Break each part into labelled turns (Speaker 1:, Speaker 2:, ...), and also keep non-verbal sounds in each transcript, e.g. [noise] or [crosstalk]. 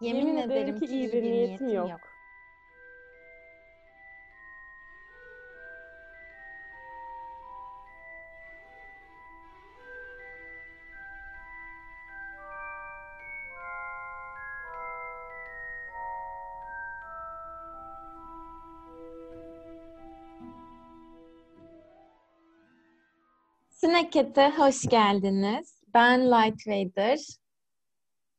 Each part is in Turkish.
Speaker 1: Yemin, ederim ki iyi bir niyetim yok. Snacket'e hoş geldiniz. Ben Light Vader.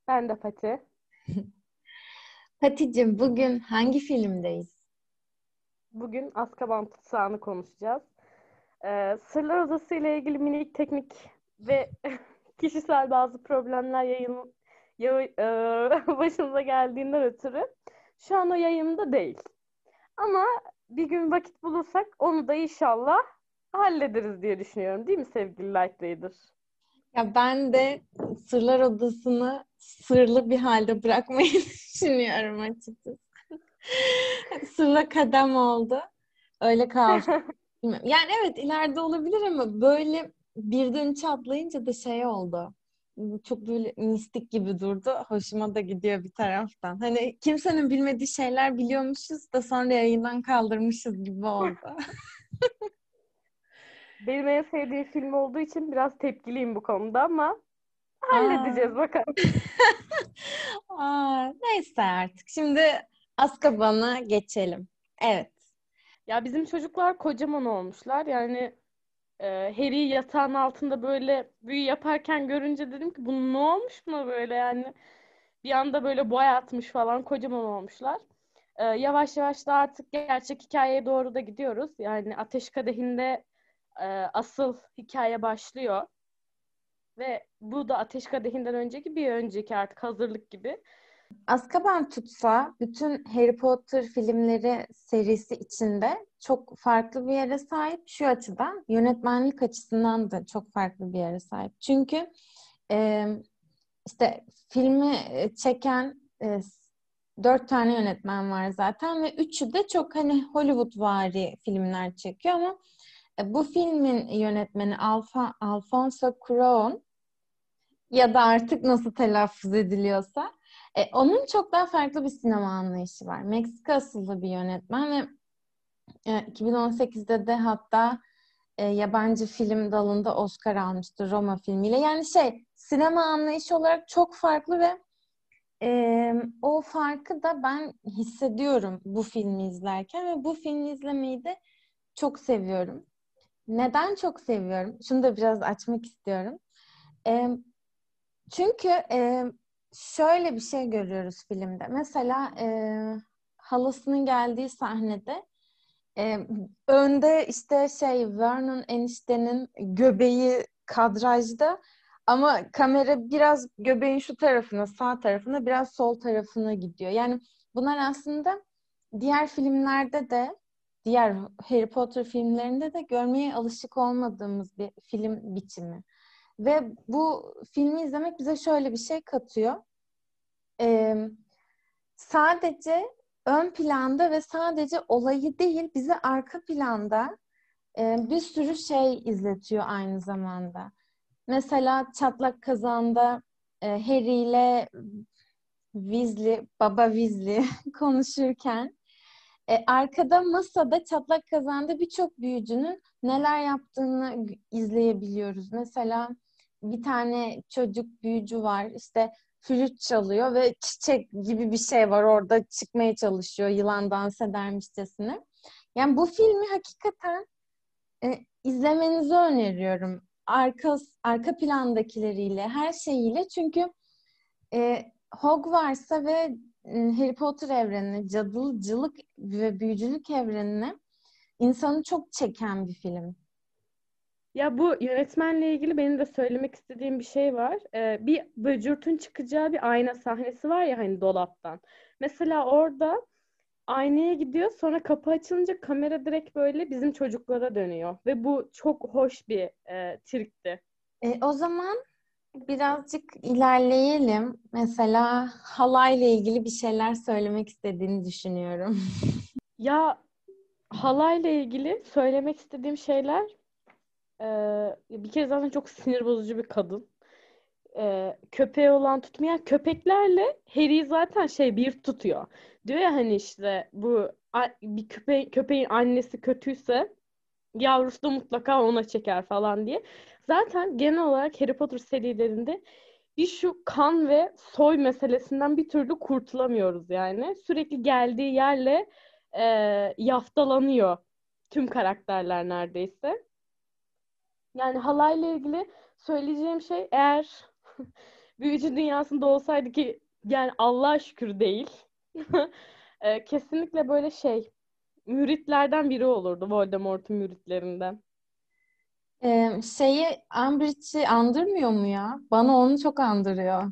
Speaker 2: Ben de Pati. [laughs]
Speaker 1: Pati'cim bugün hangi filmdeyiz?
Speaker 2: Bugün Azkaban Tutsağı'nı konuşacağız. Ee, Sırlar Odası ile ilgili minik teknik ve [laughs] kişisel bazı problemler yayın ya, e, [laughs] başımıza geldiğinden ötürü şu an o yayında değil. Ama bir gün vakit bulursak onu da inşallah hallederiz diye düşünüyorum. Değil mi sevgili Light Raider?
Speaker 1: Ya ben de Sırlar Odası'nı sırlı bir halde bırakmayı [laughs] düşünüyorum açıkçası. Sırla kadem oldu. Öyle kaldı. [laughs] yani evet ileride olabilir ama böyle birden çatlayınca da şey oldu. Çok böyle mistik gibi durdu. Hoşuma da gidiyor bir taraftan. Hani kimsenin bilmediği şeyler biliyormuşuz da sonra yayından kaldırmışız gibi oldu. [laughs]
Speaker 2: Benim en sevdiğim film olduğu için biraz tepkiliyim bu konuda ama halledeceğiz Aa. bakalım. [laughs]
Speaker 1: Aa, neyse artık. Şimdi Azkaban'a geçelim. Evet.
Speaker 2: Ya bizim çocuklar kocaman olmuşlar. Yani e, Harry yatağın altında böyle büyü yaparken görünce dedim ki bu ne olmuş buna böyle yani. Bir anda böyle boy atmış falan kocaman olmuşlar. E, yavaş yavaş da artık gerçek hikayeye doğru da gidiyoruz. Yani Ateş Kadehi'nde e, asıl hikaye başlıyor. Ve bu da Ateş Kadehi'nden önceki bir önceki artık hazırlık gibi.
Speaker 1: Azkaban Tutsa bütün Harry Potter filmleri serisi içinde çok farklı bir yere sahip. Şu açıdan yönetmenlik açısından da çok farklı bir yere sahip. Çünkü e, işte filmi çeken e, dört tane yönetmen var zaten ve üçü de çok hani Hollywood vari filmler çekiyor ama e, bu filmin yönetmeni Alfa, Alfonso Cuarón ya da artık nasıl telaffuz ediliyorsa e, onun çok daha farklı bir sinema anlayışı var. Meksika asıllı bir yönetmen ve e, 2018'de de hatta e, yabancı film dalında Oscar almıştı Roma filmiyle. Yani şey sinema anlayışı olarak çok farklı ve e, o farkı da ben hissediyorum bu filmi izlerken ve bu filmi izlemeyi de çok seviyorum. Neden çok seviyorum? Şunu da biraz açmak istiyorum. E, çünkü e, şöyle bir şey görüyoruz filmde. Mesela e, halasının geldiği sahnede e, önde işte şey Vernon eniştenin göbeği kadrajda ama kamera biraz göbeğin şu tarafına, sağ tarafına, biraz sol tarafına gidiyor. Yani bunlar aslında diğer filmlerde de diğer Harry Potter filmlerinde de görmeye alışık olmadığımız bir film biçimi. Ve bu filmi izlemek bize şöyle bir şey katıyor. Ee, sadece ön planda ve sadece olayı değil bize arka planda e, bir sürü şey izletiyor aynı zamanda. Mesela Çatlak Kazan'da e, Harry ile Weasley, baba Weasley [laughs] konuşurken e, arkada masada çatlak kazanda birçok büyücünün neler yaptığını izleyebiliyoruz. Mesela bir tane çocuk büyücü var işte flüt çalıyor ve çiçek gibi bir şey var orada çıkmaya çalışıyor yılan dans edermişçesine. Yani bu filmi hakikaten e, izlemenizi öneriyorum. Arka, arka plandakileriyle, her şeyiyle. Çünkü e, Hogwarts'a ve Harry Potter evrenine, cadılıcılık ve büyücülük evrenine insanı çok çeken bir film.
Speaker 2: Ya bu yönetmenle ilgili benim de söylemek istediğim bir şey var. Ee, bir böcürtün çıkacağı bir ayna sahnesi var ya hani dolaptan. Mesela orada aynaya gidiyor sonra kapı açılınca kamera direkt böyle bizim çocuklara dönüyor. Ve bu çok hoş bir e, trikti.
Speaker 1: E, o zaman birazcık ilerleyelim. Mesela halayla ilgili bir şeyler söylemek istediğini düşünüyorum. [laughs]
Speaker 2: ya halayla ilgili söylemek istediğim şeyler e, bir kere zaten çok sinir bozucu bir kadın. e, köpeği olan tutmayan köpeklerle Harry zaten şey bir tutuyor. Diyor ya hani işte bu bir köpe köpeğin annesi kötüyse yavrusu da mutlaka ona çeker falan diye. Zaten genel olarak Harry Potter serilerinde bir şu kan ve soy meselesinden bir türlü kurtulamıyoruz yani. Sürekli geldiği yerle e, yaftalanıyor tüm karakterler neredeyse. Yani halayla ilgili söyleyeceğim şey eğer [laughs] büyücü dünyasında olsaydı ki yani Allah'a şükür değil. [laughs] e, kesinlikle böyle şey müritlerden biri olurdu Voldemort'un müritlerinden.
Speaker 1: Ee, şeyi Umbridge'i andırmıyor mu ya? Bana onu çok andırıyor.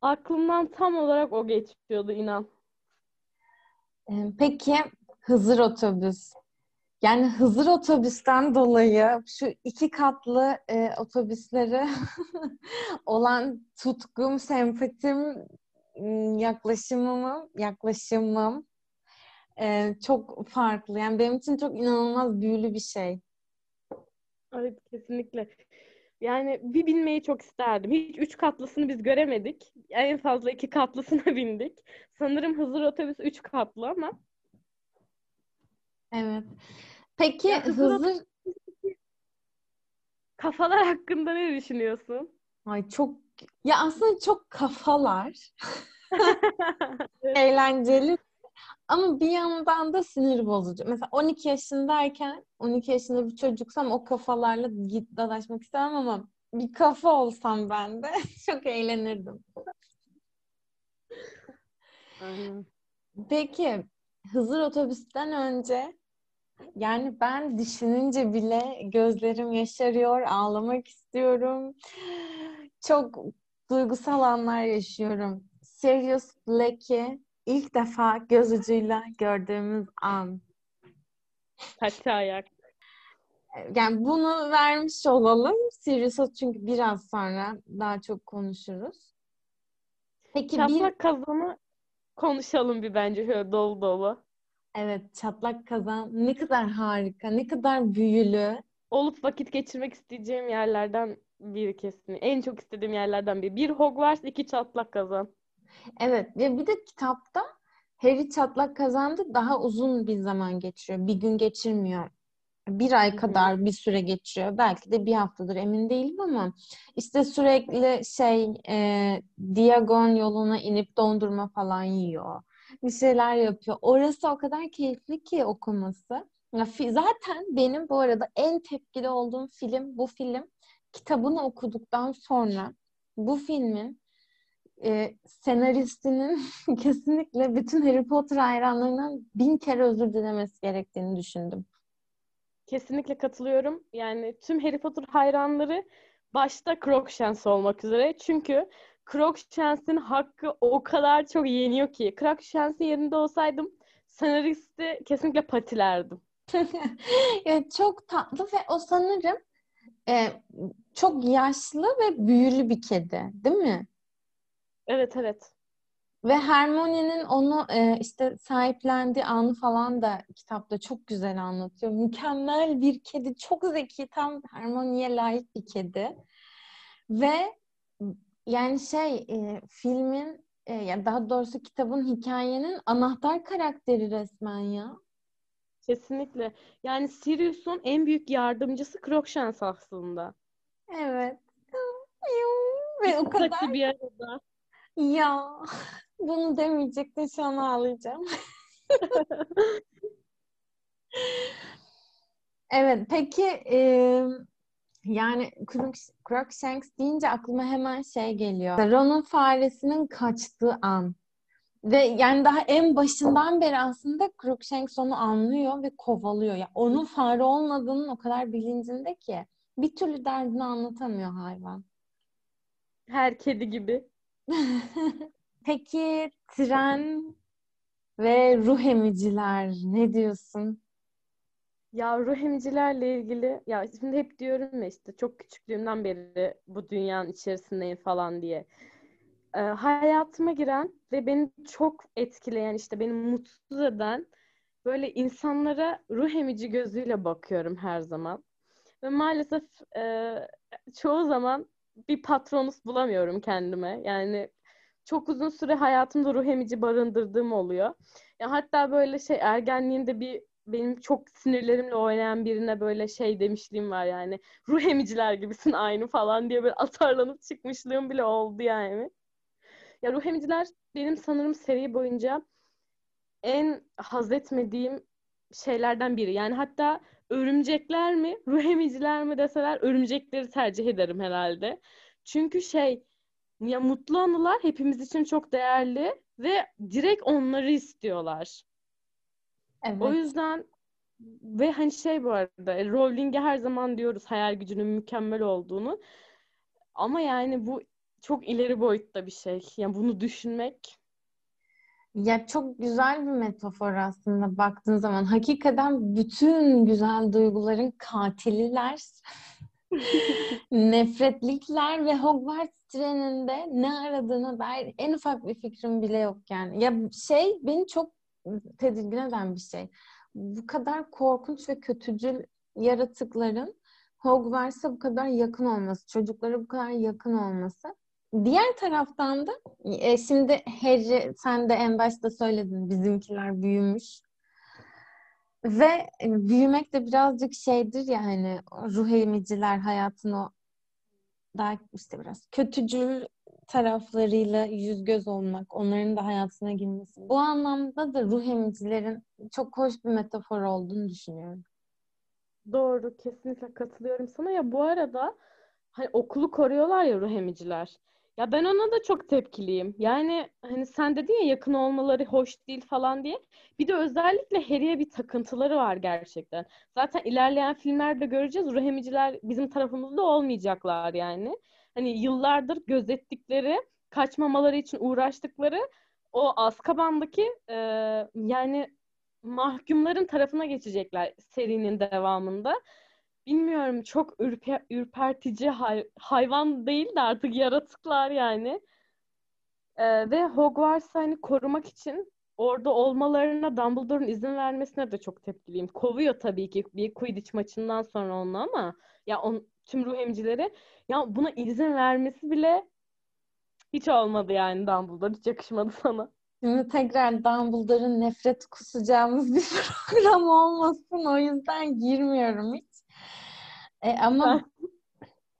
Speaker 2: Aklımdan tam olarak o geçiyordu inan.
Speaker 1: Ee, peki Hızır otobüs. Yani Hızır otobüsten dolayı şu iki katlı e, otobüsleri [laughs] olan tutkum, sempatim, yaklaşımım, yaklaşımım e, çok farklı. Yani benim için çok inanılmaz büyülü bir şey.
Speaker 2: Evet kesinlikle. Yani bir binmeyi çok isterdim. Hiç üç katlısını biz göremedik. En fazla iki katlısına [laughs] bindik. Sanırım Hızır otobüs üç katlı ama.
Speaker 1: Evet. Peki ya, Hızır, Hızır...
Speaker 2: kafalar hakkında ne düşünüyorsun?
Speaker 1: Ay çok ya aslında çok kafalar. [laughs] Eğlenceli ama bir yandan da sinir bozucu. Mesela 12 yaşındayken 12 yaşında bir çocuksam o kafalarla git dalaşmak istemem ama bir kafa olsam ben de [laughs] çok eğlenirdim. Peki Hızır otobüsten önce yani ben düşününce bile gözlerim yaşarıyor, ağlamak istiyorum. Çok duygusal anlar yaşıyorum. Sirius Black'i ilk defa göz ucuyla gördüğümüz an.
Speaker 2: Taçı ayak.
Speaker 1: Yani bunu vermiş olalım. Sirius'a çünkü biraz sonra daha çok konuşuruz.
Speaker 2: Peki Çatlak bir... kazanı konuşalım bir bence şöyle dolu dolu.
Speaker 1: Evet, çatlak kazan ne kadar harika, ne kadar büyülü.
Speaker 2: Olup vakit geçirmek isteyeceğim yerlerden biri kesin. En çok istediğim yerlerden biri. Bir Hogwarts, iki çatlak kazan.
Speaker 1: Evet ve bir de kitapta Harry çatlak kazandı daha uzun bir zaman geçiriyor. Bir gün geçirmiyor. Bir ay kadar bir süre geçiriyor. Belki de bir haftadır emin değilim ama işte sürekli şey e, Diagon yoluna inip dondurma falan yiyor. Bir şeyler yapıyor. Orası o kadar keyifli ki okuması. Zaten benim bu arada en tepkili olduğum film bu film. Kitabını okuduktan sonra bu filmin e, senaristinin [laughs] kesinlikle bütün Harry Potter hayranlarından bin kere özür dilemesi gerektiğini düşündüm.
Speaker 2: Kesinlikle katılıyorum. Yani tüm Harry Potter hayranları başta Crookshanks olmak üzere. Çünkü Crookshanks'in hakkı o kadar çok yeniyor ki. Crookshanks'in yerinde olsaydım senaristi kesinlikle patilerdim. [laughs]
Speaker 1: ya çok tatlı ve o sanırım e, çok yaşlı ve büyülü bir kedi, değil mi?
Speaker 2: Evet evet.
Speaker 1: Ve Hermione'nin onu e, işte sahiplendiği anı falan da kitapta çok güzel anlatıyor. Mükemmel bir kedi, çok zeki, tam Hermione'ye layık bir kedi. Ve yani şey e, filmin e, ya daha doğrusu kitabın hikayenin anahtar karakteri resmen ya.
Speaker 2: Kesinlikle. Yani Sirius'un en büyük yardımcısı Crookshanks aslında.
Speaker 1: Evet. Ve o kadar
Speaker 2: bir arada.
Speaker 1: Ya bunu demeyecektin şu an ağlayacağım. evet peki e, yani Crookshanks deyince aklıma hemen şey geliyor. Ron'un faresinin kaçtığı an. Ve yani daha en başından beri aslında Crookshanks onu anlıyor ve kovalıyor. Ya yani onun fare olmadığının o kadar bilincinde ki bir türlü derdini anlatamıyor hayvan.
Speaker 2: Her kedi gibi. [laughs]
Speaker 1: Peki tren ve ruh emiciler ne diyorsun?
Speaker 2: Ya ruh emicilerle ilgili ya şimdi hep diyorum ya işte çok küçüklüğümden beri bu dünyanın içerisindeyim falan diye. Ee, hayatıma giren ve beni çok etkileyen işte beni mutsuz eden böyle insanlara ruh emici gözüyle bakıyorum her zaman. Ve maalesef e, çoğu zaman bir patronus bulamıyorum kendime. Yani çok uzun süre hayatımda ruh emici barındırdığım oluyor. Ya hatta böyle şey ergenliğimde bir benim çok sinirlerimle oynayan birine böyle şey demişliğim var yani. Ruh emiciler gibisin aynı falan diye böyle atarlanıp çıkmışlığım bile oldu yani. Ya ruh emiciler benim sanırım seri boyunca en haz etmediğim şeylerden biri. Yani hatta örümcekler mi, [laughs] ruh emiciler mi deseler örümcekleri tercih ederim herhalde. Çünkü şey ya mutlu anılar hepimiz için çok değerli ve direkt onları istiyorlar.
Speaker 1: Evet.
Speaker 2: O yüzden ve hani şey bu arada Rowling'e her zaman diyoruz hayal gücünün mükemmel olduğunu. Ama yani bu çok ileri boyutta bir şey. Yani bunu düşünmek
Speaker 1: Ya çok güzel bir metafor aslında baktığın zaman. Hakikaten bütün güzel duyguların katililer, [laughs] nefretlikler ve Hogwarts treninde ne aradığına dair en ufak bir fikrim bile yok yani. Ya şey beni çok tedirgin eden bir şey. Bu kadar korkunç ve kötücül yaratıkların Hogwarts'a bu kadar yakın olması, çocuklara bu kadar yakın olması. Diğer taraftan da e, şimdi Harry sen de en başta söyledin bizimkiler büyümüş. Ve e, büyümek de birazcık şeydir ya hani ruh emiciler hayatın o daha işte biraz kötücül taraflarıyla yüz göz olmak, onların da hayatına girmesi. Bu anlamda da ruh emicilerin çok hoş bir metafor olduğunu düşünüyorum.
Speaker 2: Doğru, kesinlikle katılıyorum sana. Ya bu arada hani okulu koruyorlar ya ruh emiciler. Ya ben ona da çok tepkiliyim. Yani hani sen dedin ya yakın olmaları hoş değil falan diye. Bir de özellikle Harry'e bir takıntıları var gerçekten. Zaten ilerleyen filmlerde göreceğiz. Ruh emiciler bizim tarafımızda olmayacaklar yani. Hani yıllardır gözettikleri, kaçmamaları için uğraştıkları o Azkaban'daki e, yani mahkumların tarafına geçecekler serinin devamında. Bilmiyorum çok ürpe, ürpertici hay, hayvan değil de artık yaratıklar yani. Ee, ve Hogwarts'ı hani korumak için orada olmalarına Dumbledore'un izin vermesine de çok tepkiliyim. Kovuyor tabii ki bir Quidditch maçından sonra onu ama ya on, tüm ruh emicileri ya buna izin vermesi bile hiç olmadı yani Dumbledore. Hiç yakışmadı sana.
Speaker 1: Şimdi tekrar Dumbledore'un nefret kusacağımız bir [laughs] program olmasın. O yüzden girmiyorum hiç. E, ama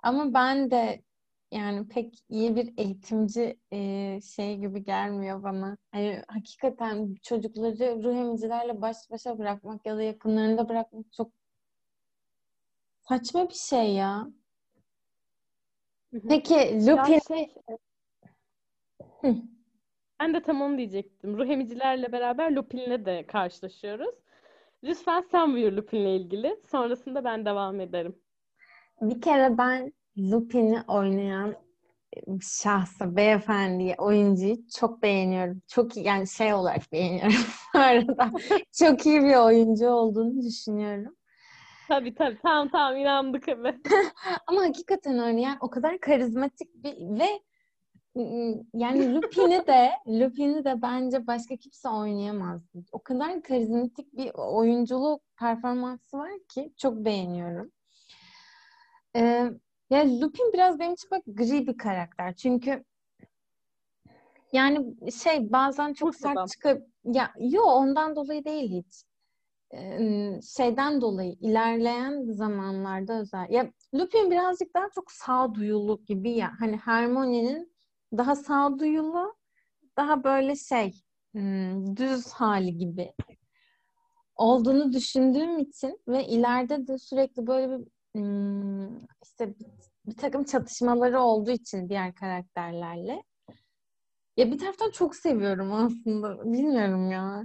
Speaker 1: ama ben de yani pek iyi bir eğitimci e, şey gibi gelmiyor bana. Hani hakikaten çocukları ruh emicilerle baş başa bırakmak ya da yakınlarında bırakmak çok saçma bir şey ya. Peki Lupin
Speaker 2: şey, ben de tam onu diyecektim. Ruh emicilerle beraber Lupin'le de karşılaşıyoruz. Lütfen sen buyur Lupin'le ilgili. Sonrasında ben devam ederim.
Speaker 1: Bir kere ben Lupin'i oynayan şahsı, beyefendiyi, oyuncuyu çok beğeniyorum. Çok iyi, yani şey olarak [laughs] beğeniyorum arada. [laughs] Çok iyi bir oyuncu olduğunu düşünüyorum.
Speaker 2: Tabii tabii. Tamam tamam inandık evet. [laughs]
Speaker 1: Ama hakikaten öyle yani o kadar karizmatik bir ve yani Lupin'i de Lupin'i de bence başka kimse oynayamaz. O kadar karizmatik bir oyunculuk performansı var ki çok beğeniyorum. Ee, ya Lupin biraz benim için bak gri bir karakter. Çünkü yani şey bazen çok
Speaker 2: adam.
Speaker 1: sert çıkıp ya yo ondan dolayı değil hiç. Ee, şeyden dolayı ilerleyen zamanlarda özel. Ya Lupin birazcık daha çok sağduyulu gibi ya. Hani Hermione'nin daha sağduyulu, daha böyle şey hmm, düz hali gibi olduğunu düşündüğüm için ve ileride de sürekli böyle bir işte bir, takım çatışmaları olduğu için diğer karakterlerle. Ya bir taraftan çok seviyorum aslında. Bilmiyorum ya.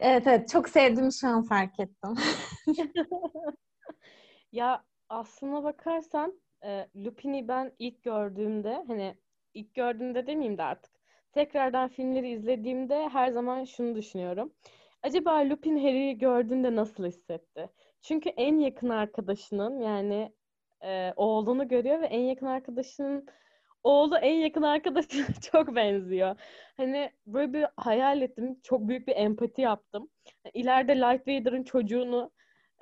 Speaker 1: Evet evet çok sevdiğimi şu an fark ettim. [laughs]
Speaker 2: Ya aslına bakarsan e, Lupin'i ben ilk gördüğümde hani ilk gördüğümde demeyeyim de artık tekrardan filmleri izlediğimde her zaman şunu düşünüyorum. Acaba Lupin Harry'i gördüğünde nasıl hissetti? Çünkü en yakın arkadaşının yani e, oğlunu görüyor ve en yakın arkadaşının oğlu en yakın arkadaşına [laughs] çok benziyor. Hani böyle bir hayal ettim. Çok büyük bir empati yaptım. İleride Light Vader'ın çocuğunu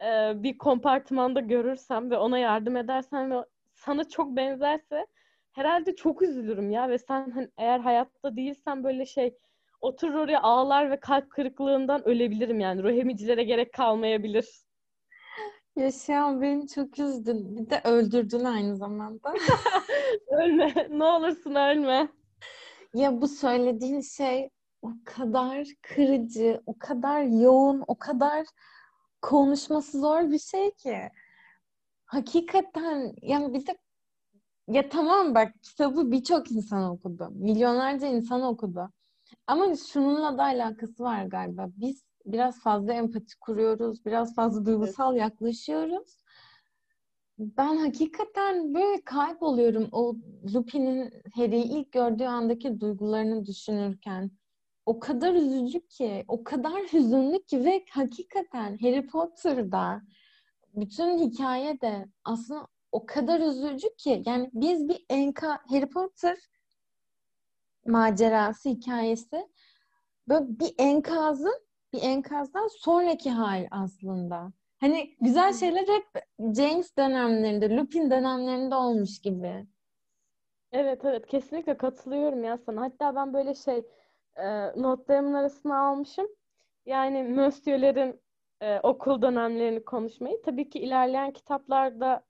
Speaker 2: e, bir kompartımanda görürsem ve ona yardım edersem ve sana çok benzerse herhalde çok üzülürüm ya ve sen hani eğer hayatta değilsen böyle şey oturur oraya ağlar ve kalp kırıklığından ölebilirim yani. Ruh emicilere gerek kalmayabilir.
Speaker 1: Yaşayan beni çok üzdün. Bir de öldürdün aynı zamanda. [laughs]
Speaker 2: ölme. Ne olursun ölme.
Speaker 1: Ya bu söylediğin şey o kadar kırıcı, o kadar yoğun, o kadar konuşması zor bir şey ki. Hakikaten yani bir de ya tamam bak kitabı birçok insan okudu. Milyonlarca insan okudu. Ama şununla da alakası var galiba. Biz biraz fazla empati kuruyoruz, biraz fazla duygusal evet. yaklaşıyoruz. Ben hakikaten böyle kayboluyorum o Lupin'in Harry'i ilk gördüğü andaki duygularını düşünürken. O kadar üzücü ki, o kadar hüzünlü ki ve hakikaten Harry Potter'da bütün hikaye de aslında o kadar üzücü ki yani biz bir enka Harry Potter macerası hikayesi böyle bir enkazın bir enkazdan sonraki hal aslında. Hani güzel şeyler hep James dönemlerinde, Lupin dönemlerinde olmuş gibi.
Speaker 2: Evet evet kesinlikle katılıyorum ya sana. Hatta ben böyle şey e, notlarımın arasına almışım. Yani Monsieur'lerin e, okul dönemlerini konuşmayı. Tabii ki ilerleyen kitaplarda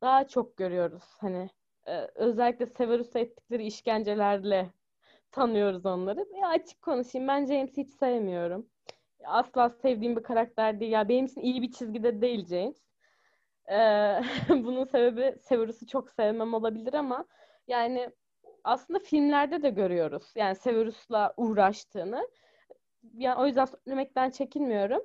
Speaker 2: daha çok görüyoruz. Hani e, özellikle Severus'a ettikleri işkencelerle tanıyoruz onları. Ya açık konuşayım ben James'i hiç sevmiyorum. Asla sevdiğim bir karakter değil. Ya benim için iyi bir çizgide değil James. Ee, [laughs] bunun sebebi Severus'u çok sevmem olabilir ama yani aslında filmlerde de görüyoruz. Yani Severus'la uğraştığını. Yani o yüzden söylemekten çekinmiyorum.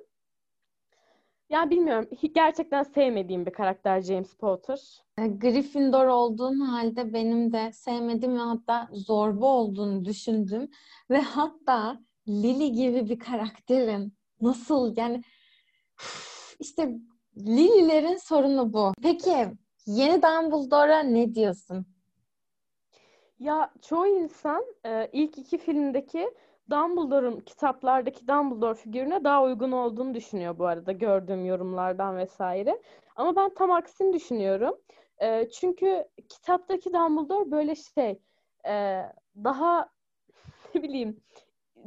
Speaker 2: Yani bilmiyorum. Gerçekten sevmediğim bir karakter James Potter.
Speaker 1: E, Gryffindor olduğun halde benim de sevmediğim ve hatta zorba olduğunu düşündüm. Ve hatta Lily gibi bir karakterin nasıl yani işte Lily'lerin sorunu bu. Peki yeni Dumbledore'a ne diyorsun?
Speaker 2: Ya çoğu insan e, ilk iki filmdeki Dumbledore'un kitaplardaki Dumbledore figürüne daha uygun olduğunu düşünüyor bu arada gördüğüm yorumlardan vesaire. Ama ben tam aksini düşünüyorum. E, çünkü kitaptaki Dumbledore böyle şey e, daha [laughs] ne bileyim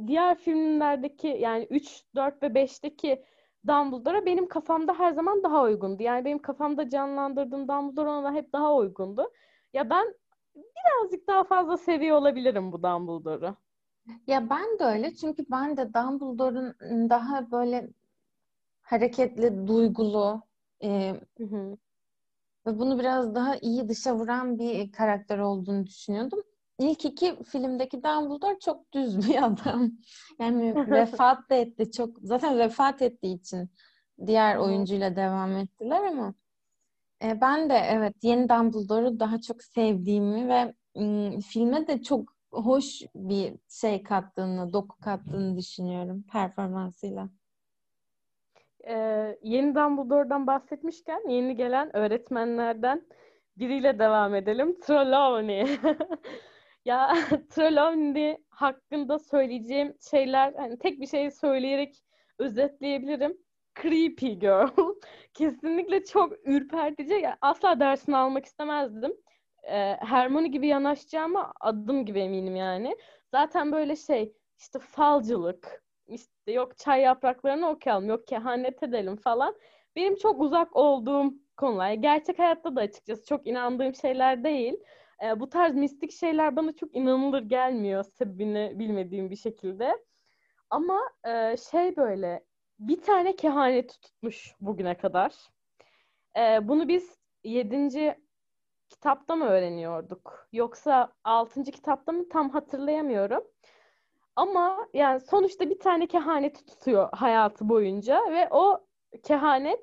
Speaker 2: diğer filmlerdeki yani 3, 4 ve 5'teki Dumbledore'a benim kafamda her zaman daha uygundu. Yani benim kafamda canlandırdığım Dumbledore ona hep daha uygundu. Ya ben birazcık daha fazla seviyor olabilirim bu Dumbledore'u.
Speaker 1: Ya ben de öyle çünkü ben de Dumbledore'un daha böyle hareketli, duygulu e, hı hı. ve bunu biraz daha iyi dışa vuran bir karakter olduğunu düşünüyordum. İlk iki filmdeki Dumbledore çok düz bir [laughs] adam. Yani vefat da etti çok. Zaten vefat ettiği için diğer oyuncuyla devam ettiler ama e, ben de evet yeni Dumbledore'u daha çok sevdiğimi ve m, filme de çok hoş bir şey kattığını, doku kattığını düşünüyorum performansıyla.
Speaker 2: Ee, yeni Dumbledore'dan bahsetmişken yeni gelen öğretmenlerden biriyle devam edelim. Trelawney. [laughs] ya [laughs] Trelawney hakkında söyleyeceğim şeyler hani tek bir şey söyleyerek özetleyebilirim. Creepy girl. [laughs] Kesinlikle çok ürpertici. Yani asla dersini almak istemezdim e, Hermione gibi yanaşacağıma adım gibi eminim yani. Zaten böyle şey işte falcılık, işte yok çay yapraklarını okuyalım, yok kehanet edelim falan. Benim çok uzak olduğum konular. Gerçek hayatta da açıkçası çok inandığım şeyler değil. E, bu tarz mistik şeyler bana çok inanılır gelmiyor sebebini bilmediğim bir şekilde. Ama e, şey böyle bir tane kehanet tutmuş bugüne kadar. E, bunu biz 7 kitapta mı öğreniyorduk? Yoksa altıncı kitapta mı tam hatırlayamıyorum. Ama yani sonuçta bir tane kehanet tutuyor hayatı boyunca ve o kehanet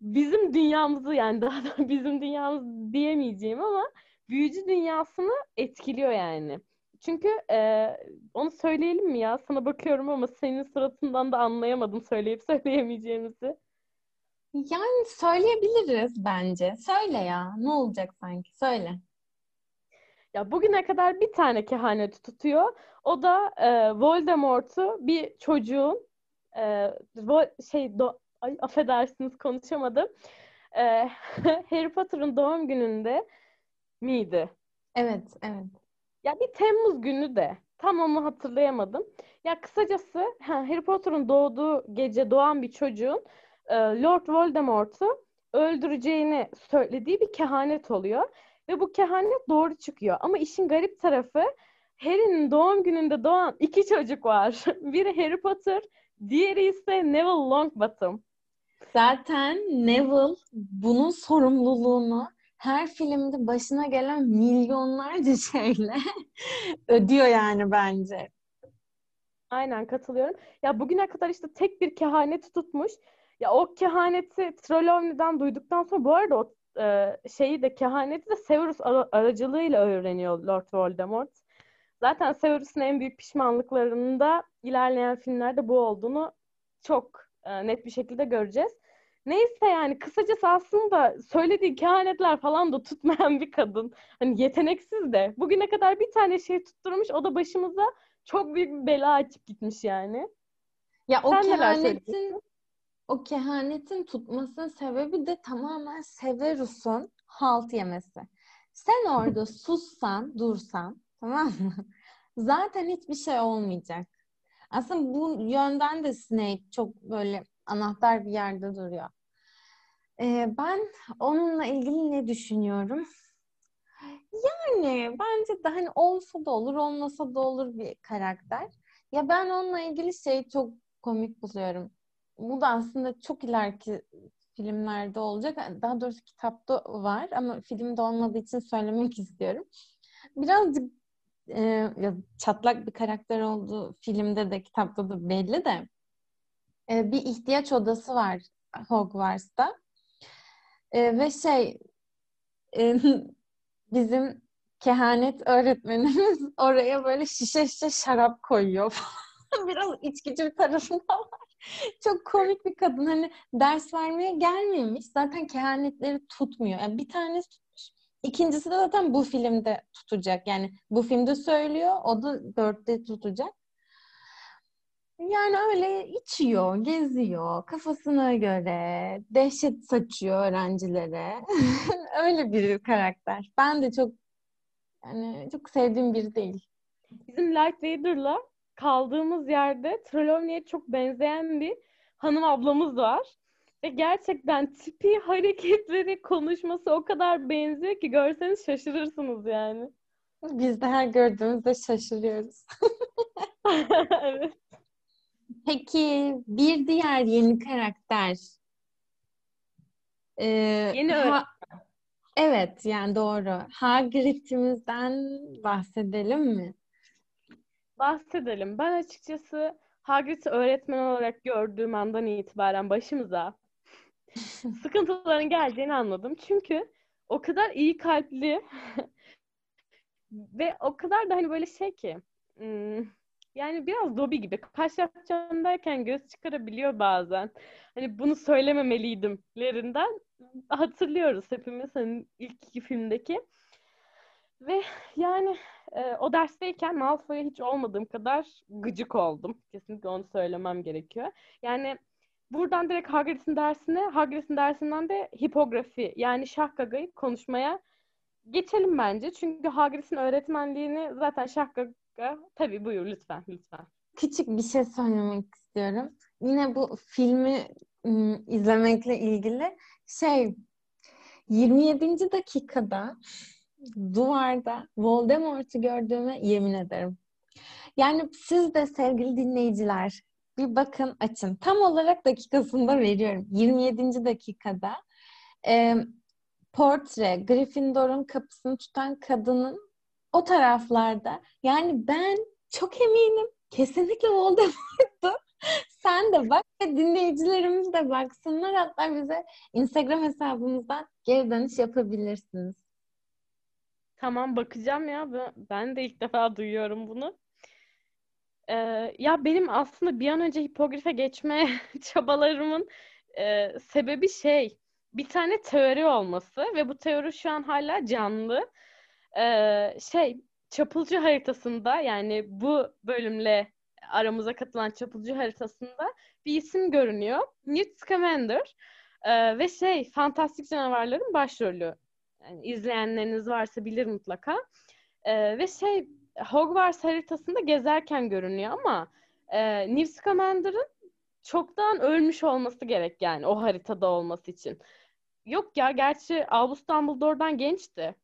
Speaker 2: bizim dünyamızı yani daha da [laughs] bizim dünyamız diyemeyeceğim ama büyücü dünyasını etkiliyor yani. Çünkü e, onu söyleyelim mi ya? Sana bakıyorum ama senin suratından da anlayamadım söyleyip [laughs] söyleyemeyeceğimizi.
Speaker 1: Yani söyleyebiliriz bence. Söyle ya. Ne olacak sanki? Söyle.
Speaker 2: Ya bugüne kadar bir tane kehaneti tutuyor. O da e, Voldemort'u bir çocuğun e, şey do, ay, affedersiniz konuşamadım. E, [laughs] Harry Potter'ın doğum gününde miydi?
Speaker 1: Evet, evet.
Speaker 2: Ya bir Temmuz günü de tam onu hatırlayamadım. Ya kısacası Harry Potter'ın doğduğu gece doğan bir çocuğun e, Lord Voldemort'u öldüreceğini söylediği bir kehanet oluyor. Ve bu kehanet doğru çıkıyor. Ama işin garip tarafı Harry'nin doğum gününde doğan iki çocuk var. [laughs] Biri Harry Potter, diğeri ise Neville Longbottom.
Speaker 1: Zaten Neville bunun sorumluluğunu her filmde başına gelen milyonlarca [laughs] şeyle ödüyor yani bence.
Speaker 2: Aynen katılıyorum. Ya bugüne kadar işte tek bir kehaneti tutmuş. Ya o kehaneti Trelawney'den duyduktan sonra bu arada o e, şeyi de kehaneti de Severus ara- aracılığıyla öğreniyor Lord Voldemort. Zaten Severus'un en büyük pişmanlıklarında ilerleyen filmlerde bu olduğunu çok e, net bir şekilde göreceğiz. Neyse yani kısacası aslında söylediği kehanetler falan da tutmayan bir kadın. Hani yeteneksiz de. Bugüne kadar bir tane şey tutturmuş o da başımıza çok büyük bir bela açıp gitmiş yani.
Speaker 1: Ya o
Speaker 2: Sen neler
Speaker 1: kehanetin o kehanetin tutmasının sebebi de tamamen Severus'un halt yemesi. Sen orada [laughs] sussan, dursan, tamam mı? Zaten hiçbir şey olmayacak. Aslında bu yönden de Snape çok böyle anahtar bir yerde duruyor. Ee, ben onunla ilgili ne düşünüyorum? Yani bence de hani olsa da olur, olmasa da olur bir karakter. Ya ben onunla ilgili şey çok komik buluyorum. Bu da aslında çok ileriki filmlerde olacak. Daha doğrusu kitapta var ama filmde olmadığı için söylemek [laughs] istiyorum. Birazcık e, ya çatlak bir karakter olduğu filmde de kitapta da belli de e, bir ihtiyaç odası var Hogwarts'ta. E, ve şey e, [laughs] bizim kehanet öğretmenimiz [laughs] oraya böyle şişe şişe şarap koyuyor. [laughs] Biraz içkici bir tarafı da var. Çok komik bir kadın. Hani ders vermeye gelmemiş. Zaten kehanetleri tutmuyor. Yani bir tanesi tutmuş. İkincisi de zaten bu filmde tutacak. Yani bu filmde söylüyor. O da dörtte tutacak. Yani öyle içiyor, geziyor, kafasına göre, dehşet saçıyor öğrencilere. [laughs] Öyle bir karakter. Ben de çok yani çok sevdiğim biri değil.
Speaker 2: Bizim Light Vader'la kaldığımız yerde Trelawney'e çok benzeyen bir hanım ablamız var. Ve gerçekten tipi, hareketleri, konuşması o kadar benziyor ki görseniz şaşırırsınız yani.
Speaker 1: Biz de her gördüğümüzde şaşırıyoruz. [laughs] [laughs]
Speaker 2: evet.
Speaker 1: Peki bir diğer yeni karakter. Ee,
Speaker 2: Yeni
Speaker 1: ha- Evet yani doğru. Hagrid'imizden bahsedelim mi?
Speaker 2: Bahsedelim. Ben açıkçası Hagrid'i öğretmen olarak gördüğüm andan itibaren başımıza [laughs] sıkıntıların geleceğini anladım. Çünkü o kadar iyi kalpli [laughs] ve o kadar da hani böyle şey ki hmm, yani biraz Dobby gibi kaş yapacağım derken göz çıkarabiliyor bazen. Hani bunu söylememeliydim lerinden hatırlıyoruz hepimiz hani ilk iki filmdeki. Ve yani e, o dersteyken Malfoy'a hiç olmadığım kadar gıcık oldum. Kesinlikle onu söylemem gerekiyor. Yani buradan direkt Hagrid'in dersine, Hagrid'in dersinden de hipografi yani şahgagayı konuşmaya geçelim bence. Çünkü Hagrid'in öğretmenliğini zaten şahgaga... Tabii buyur lütfen, lütfen.
Speaker 1: Küçük bir şey söylemek istiyorum. Yine bu filmi ım, izlemekle ilgili şey 27. dakikada duvarda Voldemort'u gördüğüme yemin ederim. Yani siz de sevgili dinleyiciler bir bakın açın. Tam olarak dakikasında veriyorum. 27. dakikada e, portre Gryffindor'un kapısını tutan kadının o taraflarda. Yani ben çok eminim kesinlikle Voldemort'tu. [laughs] Sen de bak ve dinleyicilerimiz de baksınlar. Hatta bize Instagram hesabımızdan geri dönüş yapabilirsiniz.
Speaker 2: Tamam bakacağım ya. Ben- de ilk defa duyuyorum bunu. Ee, ya benim aslında bir an önce hipogrife geçme [laughs] çabalarımın e, sebebi şey bir tane teori olması ve bu teori şu an hala canlı. Ee, şey çapulcu haritasında yani bu bölümle aramıza katılan çapulcu haritasında bir isim görünüyor. Newt Scamander. Ee, ve şey fantastik canavarların başrolü Yani izleyenleriniz varsa bilir mutlaka. Ee, ve şey Hogwarts haritasında gezerken görünüyor ama e, Newt Scamander'ın çoktan ölmüş olması gerek yani o haritada olması için. Yok ya gerçi Albus Dumbledore'dan gençti.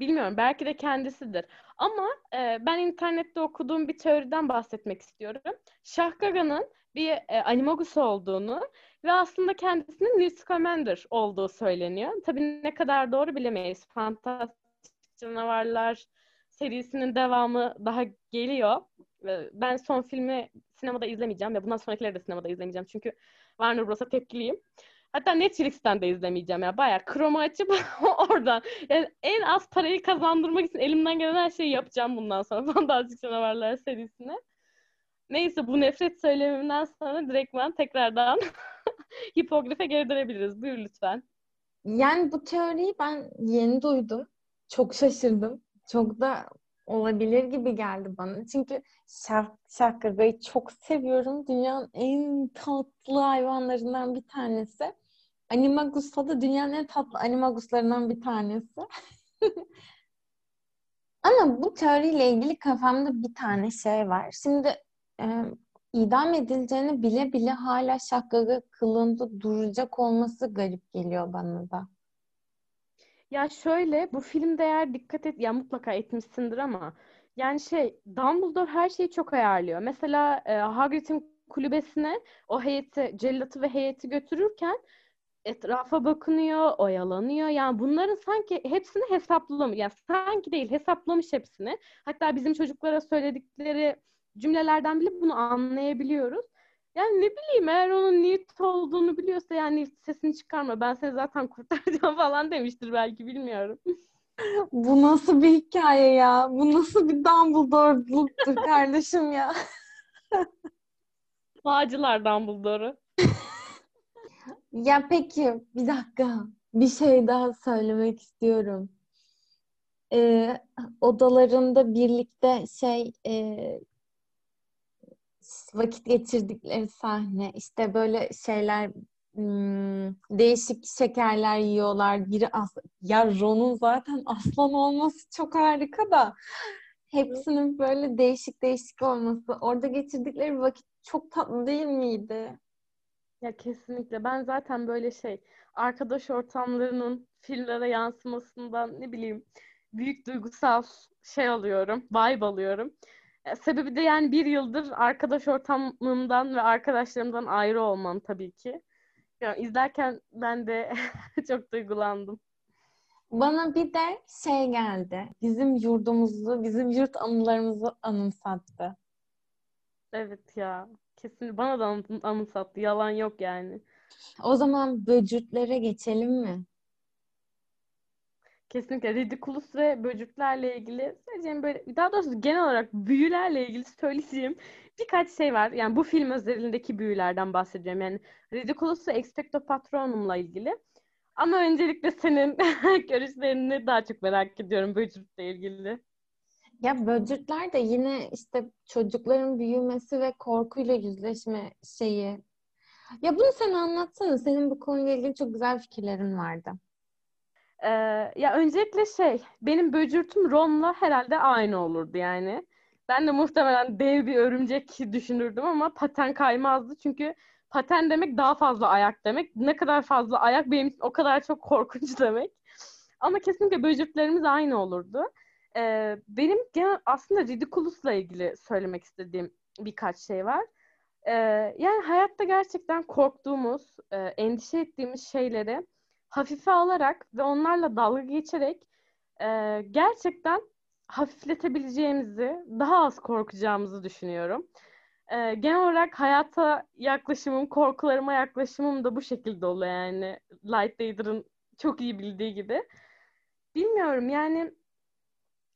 Speaker 2: Bilmiyorum belki de kendisidir. Ama e, ben internette okuduğum bir teoriden bahsetmek istiyorum. Şahgaga'nın bir e, animagus olduğunu ve aslında kendisinin Newt Scamander olduğu söyleniyor. Tabii ne kadar doğru bilemeyiz. Fantastik Canavarlar serisinin devamı daha geliyor. Ben son filmi sinemada izlemeyeceğim ve bundan sonrakileri de sinemada izlemeyeceğim. Çünkü Warner Bros'a tepkiliyim. Hatta Netflix'ten de izlemeyeceğim ya. Bayağı Chrome'u açıp [laughs] oradan. Yani en az parayı kazandırmak için elimden gelen her şeyi yapacağım bundan sonra. [laughs] Fantastik Canavarlar serisine. Neyse bu nefret söylemimden sonra direktman tekrardan [laughs] hipogrife geri dönebiliriz. Buyur lütfen.
Speaker 1: Yani bu teoriyi ben yeni duydum. Çok şaşırdım. Çok da olabilir gibi geldi bana. Çünkü şark, şarkagayı çok seviyorum. Dünyanın en tatlı hayvanlarından bir tanesi. Animagus da dünyanın en tatlı animaguslarından bir tanesi. [laughs] Ama bu teoriyle ilgili kafamda bir tane şey var. Şimdi e, idam edileceğini bile bile hala şakgaga kılığında duracak olması garip geliyor bana da.
Speaker 2: Ya şöyle bu filmde eğer dikkat et ya mutlaka etmişsindir ama yani şey Dumbledore her şeyi çok ayarlıyor. Mesela e, Hagrid'in kulübesine o heyeti, cellatı ve heyeti götürürken etrafa bakınıyor, oyalanıyor. Yani bunların sanki hepsini hesaplamış. Yani sanki değil, hesaplamış hepsini. Hatta bizim çocuklara söyledikleri cümlelerden bile bunu anlayabiliyoruz. Yani ne bileyim eğer onun Newt olduğunu biliyorsa yani sesini çıkarma ben seni zaten [laughs] kurtaracağım falan demiştir belki bilmiyorum. [laughs]
Speaker 1: Bu nasıl bir hikaye ya? Bu nasıl bir Dumbledore'luktur kardeşim ya? [laughs]
Speaker 2: Bağcılar Dumbledore'u.
Speaker 1: Ya peki bir dakika. Bir şey daha söylemek istiyorum. Ee, odalarında birlikte şey e, vakit geçirdikleri sahne işte böyle şeyler hmm, değişik şekerler yiyorlar. Biri as ya Ron'un zaten aslan olması çok harika da hepsinin böyle değişik değişik olması. Orada geçirdikleri vakit çok tatlı değil miydi?
Speaker 2: Ya kesinlikle. Ben zaten böyle şey arkadaş ortamlarının filmlere yansımasından ne bileyim büyük duygusal şey alıyorum, vibe alıyorum. E, sebebi de yani bir yıldır arkadaş ortamımdan ve arkadaşlarımdan ayrı olmam tabii ki. Yani izlerken ben de [laughs] çok duygulandım.
Speaker 1: Bana bir de şey geldi. Bizim yurdumuzu, bizim yurt anılarımızı anımsattı.
Speaker 2: Evet ya. Kesin bana da anımsattı. Yalan yok yani.
Speaker 1: O zaman böcürtlere geçelim mi?
Speaker 2: Kesinlikle Ridiculous ve böceklerle ilgili söyleyeceğim böyle daha doğrusu genel olarak büyülerle ilgili söyleyeceğim birkaç şey var. Yani bu film özelindeki büyülerden bahsedeceğim. Yani Ridiculous ve Expecto Patronum'la ilgili. Ama öncelikle senin [laughs] görüşlerini daha çok merak ediyorum böcekle ilgili.
Speaker 1: Ya böcekler de yine işte çocukların büyümesi ve korkuyla yüzleşme şeyi. Ya bunu sen anlatsana. Senin bu konuyla ilgili çok güzel fikirlerin vardı.
Speaker 2: Ee, ya öncelikle şey, benim böcürtüm Ron'la herhalde aynı olurdu yani. Ben de muhtemelen dev bir örümcek düşünürdüm ama paten kaymazdı. Çünkü paten demek daha fazla ayak demek. Ne kadar fazla ayak benim o kadar çok korkunç [laughs] demek. Ama kesinlikle böcürtlerimiz aynı olurdu. Ee, benim genel aslında Ridiculous'la ilgili söylemek istediğim birkaç şey var. Ee, yani hayatta gerçekten korktuğumuz, e, endişe ettiğimiz şeyleri hafife alarak ve onlarla dalga geçerek e, gerçekten hafifletebileceğimizi, daha az korkacağımızı düşünüyorum. E, genel olarak hayata yaklaşımım, korkularıma yaklaşımım da bu şekilde oluyor yani. Light Vader'ın çok iyi bildiği gibi. Bilmiyorum yani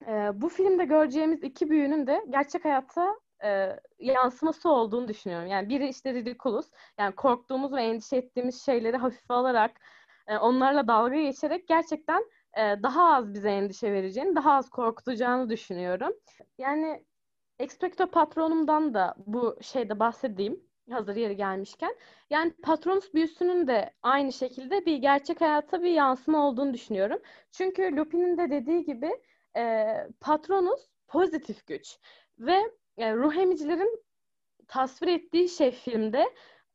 Speaker 2: e, bu filmde göreceğimiz iki büyünün de gerçek hayatta e, yansıması olduğunu düşünüyorum. Yani biri işte ridiculous, yani korktuğumuz ve endişe ettiğimiz şeyleri hafife alarak e, onlarla dalga geçerek gerçekten e, daha az bize endişe vereceğini, daha az korkutacağını düşünüyorum. Yani Expecto Patronum'dan da bu şeyde bahsedeyim. Hazır yeri gelmişken. Yani Patronus büyüsünün de aynı şekilde bir gerçek hayata bir yansıma olduğunu düşünüyorum. Çünkü Lupin'in de dediği gibi e, Patronus pozitif güç ve e, ruh emicilerin tasvir ettiği şey filmde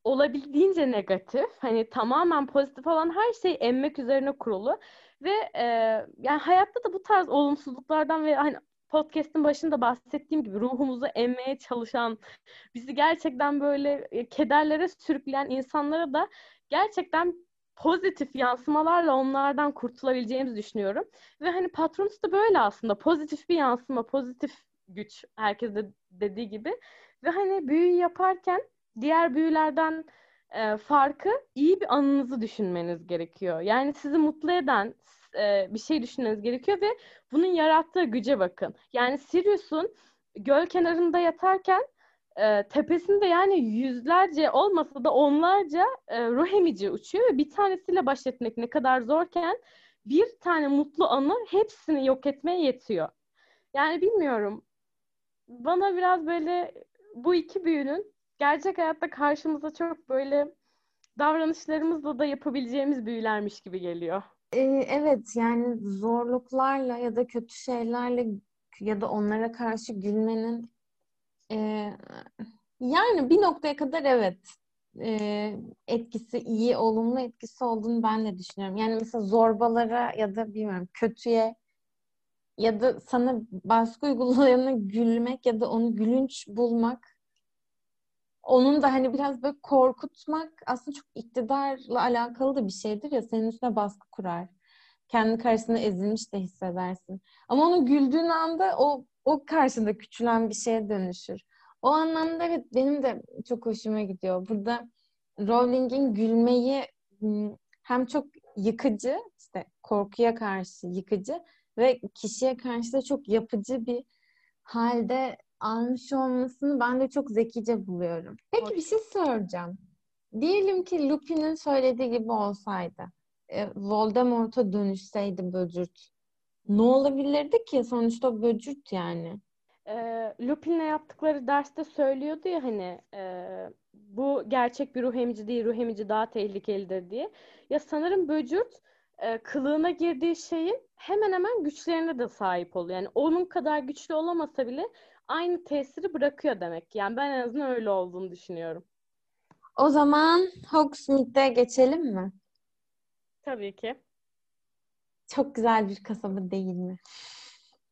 Speaker 2: olabildiğince negatif, hani tamamen pozitif olan her şey emmek üzerine kurulu ve e, yani hayatta da bu tarz olumsuzluklardan ve hani podcast'in başında bahsettiğim gibi ruhumuzu emmeye çalışan, bizi gerçekten böyle e, kederlere sürükleyen insanlara da gerçekten pozitif yansımalarla onlardan kurtulabileceğimizi düşünüyorum. Ve hani Patronus da böyle aslında pozitif bir yansıma, pozitif güç herkes de dediği gibi. Ve hani büyü yaparken diğer büyülerden e, farkı iyi bir anınızı düşünmeniz gerekiyor. Yani sizi mutlu eden e, bir şey düşünmeniz gerekiyor ve bunun yarattığı güce bakın. Yani Sirius'un göl kenarında yatarken e, tepesinde yani yüzlerce olmasa da onlarca e, ruh uçuyor ve bir tanesiyle baş etmek ne kadar zorken bir tane mutlu anı hepsini yok etmeye yetiyor. Yani bilmiyorum. Bana biraz böyle bu iki büyünün gerçek hayatta karşımıza çok böyle davranışlarımızla da yapabileceğimiz büyülermiş gibi geliyor.
Speaker 1: Ee, evet yani zorluklarla ya da kötü şeylerle ya da onlara karşı gülmenin yani bir noktaya kadar evet e, etkisi iyi, olumlu etkisi olduğunu ben de düşünüyorum. Yani mesela zorbalara ya da bilmiyorum kötüye ya da sana baskı uygulayana gülmek ya da onu gülünç bulmak onun da hani biraz böyle korkutmak aslında çok iktidarla alakalı da bir şeydir ya senin üstüne baskı kurar. Kendi karşısında ezilmiş de hissedersin. Ama onu güldüğün anda o o karşında küçülen bir şeye dönüşür. O anlamda evet benim de çok hoşuma gidiyor. Burada Rowling'in gülmeyi hem çok yıkıcı, işte korkuya karşı yıkıcı ve kişiye karşı da çok yapıcı bir halde almış olmasını ben de çok zekice buluyorum. Peki bir şey soracağım. Diyelim ki Lupin'in söylediği gibi olsaydı, e, Voldemort'a dönüşseydi böcürt. Ne olabilirdi ki? Sonuçta böcürt yani.
Speaker 2: E, Lupin'le yaptıkları derste söylüyordu ya hani e, bu gerçek bir ruh emici değil, ruh emici daha tehlikelidir diye. Ya sanırım böcürt e, kılığına girdiği şeyin hemen hemen güçlerine de sahip oluyor. Yani onun kadar güçlü olamasa bile aynı tesiri bırakıyor demek. Yani ben en azından öyle olduğunu düşünüyorum.
Speaker 1: O zaman Hogsmeade'e geçelim mi?
Speaker 2: Tabii ki.
Speaker 1: Çok güzel bir kasaba değil mi?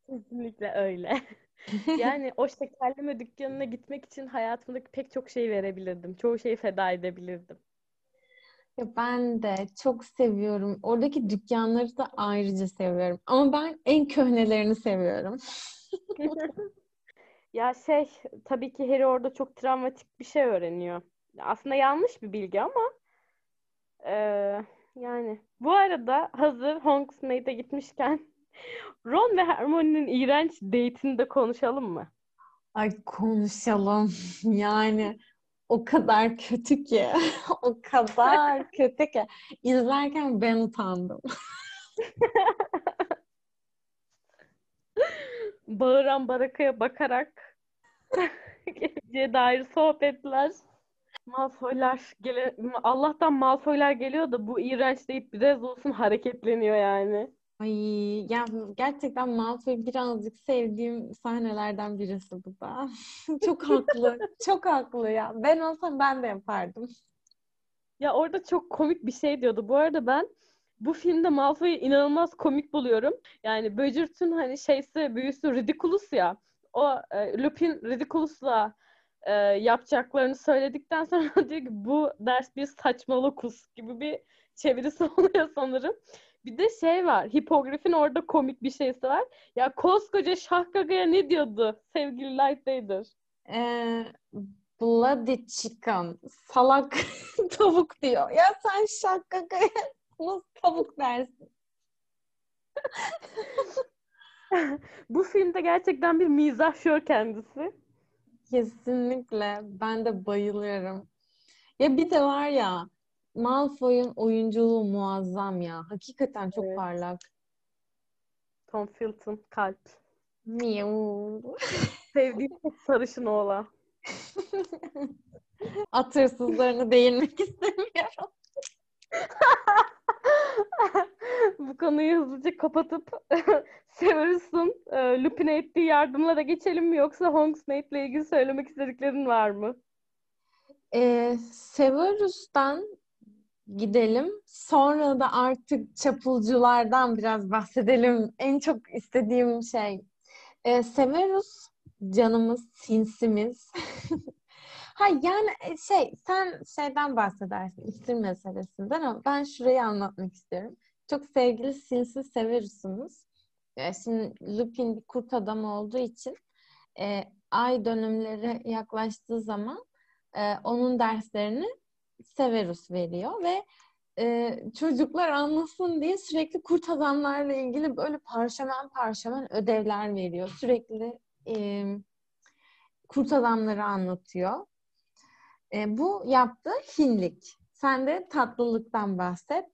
Speaker 2: Kesinlikle öyle. [laughs] yani o şekerleme dükkanına gitmek için hayatımdaki pek çok şey verebilirdim. Çoğu şeyi feda edebilirdim.
Speaker 1: Ya ben de çok seviyorum. Oradaki dükkanları da ayrıca seviyorum. Ama ben en köhnelerini seviyorum. [laughs]
Speaker 2: Ya şey tabii ki Harry orada çok travmatik bir şey öğreniyor. Aslında yanlış bir bilgi ama e, yani bu arada hazır Hogsmeade'e gitmişken [laughs] Ron ve Hermione'nin iğrenç date'ini de konuşalım mı?
Speaker 1: Ay konuşalım. [laughs] Yani o kadar kötü ki. [laughs] o kadar kötü ki. İzlerken ben utandım.
Speaker 2: Bağıran barakaya bakarak geleceğe dair sohbetler. Malfoylar gele Allah'tan Malfoylar geliyor da bu iğrenç deyip biraz olsun hareketleniyor yani.
Speaker 1: Ay ya gerçekten Malfoy birazcık sevdiğim sahnelerden birisi bu da. [laughs] çok haklı. çok haklı ya. Ben olsam ben de yapardım.
Speaker 2: Ya orada çok komik bir şey diyordu. Bu arada ben bu filmde Malfoy'u inanılmaz komik buluyorum. Yani Böcürt'ün hani şeysi büyüsü Ridiculous ya. O e, Lupin Ridiculous'la e, yapacaklarını söyledikten sonra [laughs] diyor ki bu ders bir saçmalıkus gibi bir çevirisi [laughs] oluyor sanırım. Bir de şey var. Hipogrif'in orada komik bir şeysi var. Ya koskoca Şahkaga'ya ne diyordu sevgili Lightvader?
Speaker 1: Ee, bloody chicken. Salak [laughs] tavuk diyor. Ya sen Şahkaga'ya nasıl tavuk dersin?
Speaker 2: Bu filmde gerçekten bir mizahşör kendisi.
Speaker 1: Kesinlikle. Ben de bayılıyorum. Ya bir de var ya Malfoy'un oyunculuğu muazzam ya. Hakikaten çok evet. parlak.
Speaker 2: Tom Felton kalp.
Speaker 1: Miu.
Speaker 2: Sevdiğim sarışın oğlan. [laughs]
Speaker 1: At hırsızlarına değinmek istemiyorum. [laughs] [laughs]
Speaker 2: Bu konuyu hızlıca kapatıp [laughs] Severus'un e, Lupin'e ettiği yardımlara geçelim mi yoksa Hogsmeade ile ilgili söylemek istediklerin var mı?
Speaker 1: Ee, Severus'tan gidelim. Sonra da artık çapulculardan biraz bahsedelim. En çok istediğim şey. Ee, Severus canımız, sinsimiz. [laughs] ha yani e, şey sen şeyden bahsedersin iksir meselesinden ama ben şurayı anlatmak istiyorum. Çok sevgili sinsi Severus'umuz. Ee, şimdi Lupin bir kurt adam olduğu için e, ay dönümleri yaklaştığı zaman e, onun derslerini Severus veriyor ve e, çocuklar anlasın diye sürekli kurt adamlarla ilgili böyle parşömen parşömen ödevler veriyor. Sürekli e, kurt adamları anlatıyor. E, bu yaptığı hinlik. Sen de tatlılıktan bahset.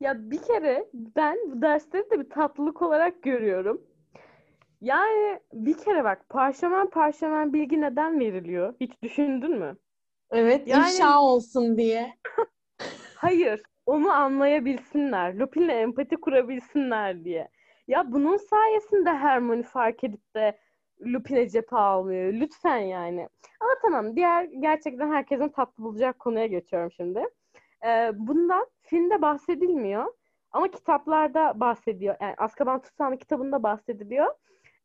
Speaker 2: Ya bir kere ben bu dersleri de bir tatlılık olarak görüyorum. Yani bir kere bak parşömen parşömen bilgi neden veriliyor? Hiç düşündün mü?
Speaker 1: Evet,
Speaker 2: Yani-
Speaker 1: ifşa olsun diye. [laughs]
Speaker 2: Hayır, onu anlayabilsinler. Lupin'le empati kurabilsinler diye. Ya bunun sayesinde Hermione fark edip de Lupin'e cephe almıyor. Lütfen yani. Ama tamam, diğer gerçekten herkesin tatlı bulacak konuya geçiyorum şimdi. Ee, bundan filmde bahsedilmiyor. Ama kitaplarda bahsediyor. Yani Azkaban Tutsağı'nın kitabında bahsediliyor.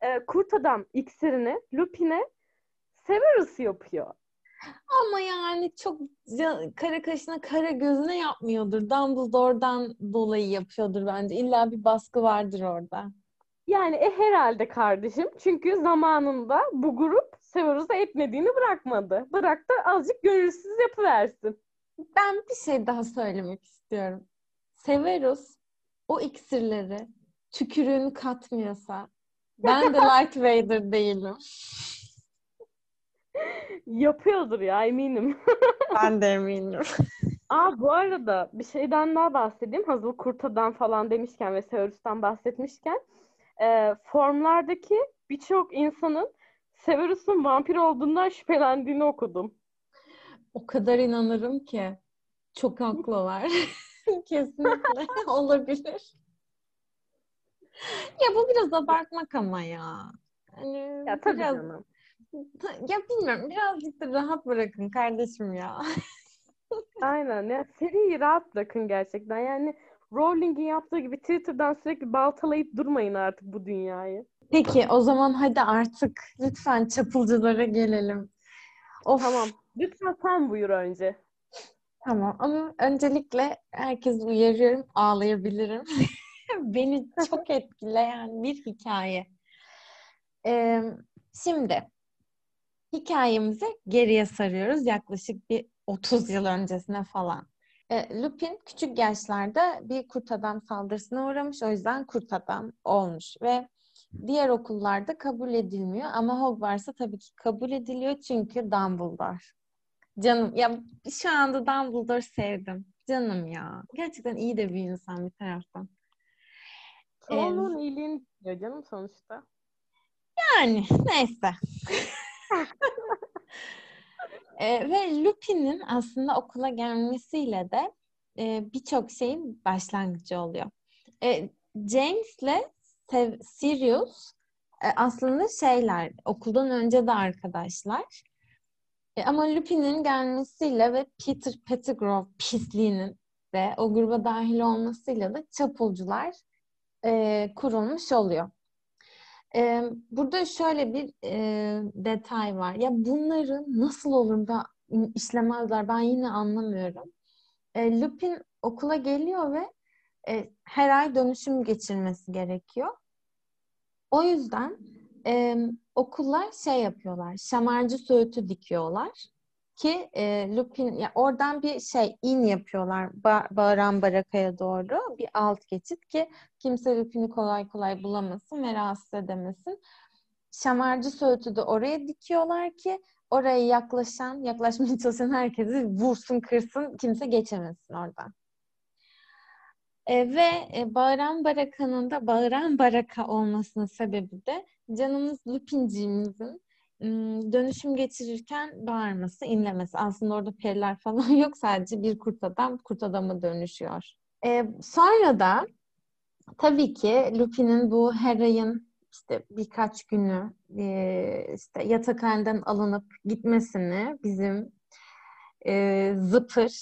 Speaker 2: Ee, Kurt Adam iksirini Lupin'e Severus yapıyor.
Speaker 1: Ama yani çok kara kaşına kara gözüne yapmıyordur. Dumbledore'dan dolayı yapıyordur bence. İlla bir baskı vardır orada.
Speaker 2: Yani e, herhalde kardeşim. Çünkü zamanında bu grup Severus'a etmediğini bırakmadı. Bıraktı azıcık gönülsüz yapıversin.
Speaker 1: Ben bir şey daha söylemek istiyorum. Severus o iksirleri tükürüğünü katmıyorsa ben de [laughs] Light Vader değilim.
Speaker 2: Yapıyordur ya eminim. [laughs]
Speaker 1: Ben de eminim.
Speaker 2: Aa bu arada bir şeyden daha bahsedeyim. Hazır Kurta'dan falan demişken ve Severus'tan bahsetmişken e, formlardaki birçok insanın Severus'un vampir olduğundan şüphelendiğini okudum.
Speaker 1: O kadar inanırım ki. Çok haklılar. [laughs] Kesinlikle [laughs] olabilir. Ya bu biraz abartmak ama ya. Hani
Speaker 2: Ya tabii
Speaker 1: biraz,
Speaker 2: canım.
Speaker 1: ya bilmiyorum birazcık da rahat bırakın kardeşim ya. [laughs]
Speaker 2: Aynen ya seriyi rahat bırakın gerçekten. Yani Rowling'in yaptığı gibi Twitter'dan sürekli baltalayıp durmayın artık bu dünyayı.
Speaker 1: Peki o zaman hadi artık lütfen çapulculara gelelim. Of,
Speaker 2: Tamam. Lütfen sen buyur önce.
Speaker 1: Tamam ama öncelikle herkes uyarıyorum ağlayabilirim. [laughs] Beni çok etkileyen bir hikaye. Ee, şimdi hikayemizi geriye sarıyoruz yaklaşık bir 30 yıl öncesine falan. Ee, Lupin küçük yaşlarda bir kurt adam saldırısına uğramış o yüzden kurt adam olmuş ve diğer okullarda kabul edilmiyor ama Hogwarts'a tabii ki kabul ediliyor çünkü Dumbledore. Canım ya şu anda Dumbledore sevdim. Canım ya. Gerçekten iyi de bir insan bir taraftan.
Speaker 2: Çoğunluğun iyiliğini istiyor canım sonuçta.
Speaker 1: Yani neyse. [laughs] E, ve Lupin'in aslında okula gelmesiyle de e, birçok şeyin başlangıcı oluyor. E, James'le Sirius e, aslında şeyler, okuldan önce de arkadaşlar. E, ama Lupin'in gelmesiyle ve Peter Pettigrew pisliğinin de o gruba dahil olmasıyla da çapulcular e, kurulmuş oluyor. E, burada şöyle bir e, detay var. Ya bunları nasıl olur da işlemezler ben yine anlamıyorum. E, Lupin okula geliyor ve e, her ay dönüşüm geçirmesi gerekiyor. O yüzden e, okullar şey yapıyorlar, şamarcı söğütü dikiyorlar ki e, Lupin, ya oradan bir şey in yapıyorlar ba- Bağıran Baraka'ya doğru bir alt geçit ki kimse Lupin'i kolay kolay bulamasın ve rahatsız edemesin. Şamarcı söğütü de oraya dikiyorlar ki oraya yaklaşan, yaklaşmaya çalışan herkesi vursun, kırsın, kimse geçemesin oradan. E, ve e, Bağıran Baraka'nın da Bağıran Baraka olmasının sebebi de canımız Lupinciğimizin dönüşüm geçirirken bağırması, inlemesi. Aslında orada periler falan [laughs] yok. Sadece bir kurt adam kurt adama dönüşüyor. Ee, sonra da tabii ki Lupin'in bu her ayın işte birkaç günü e, işte yatakhaneden alınıp gitmesini bizim e, zıpır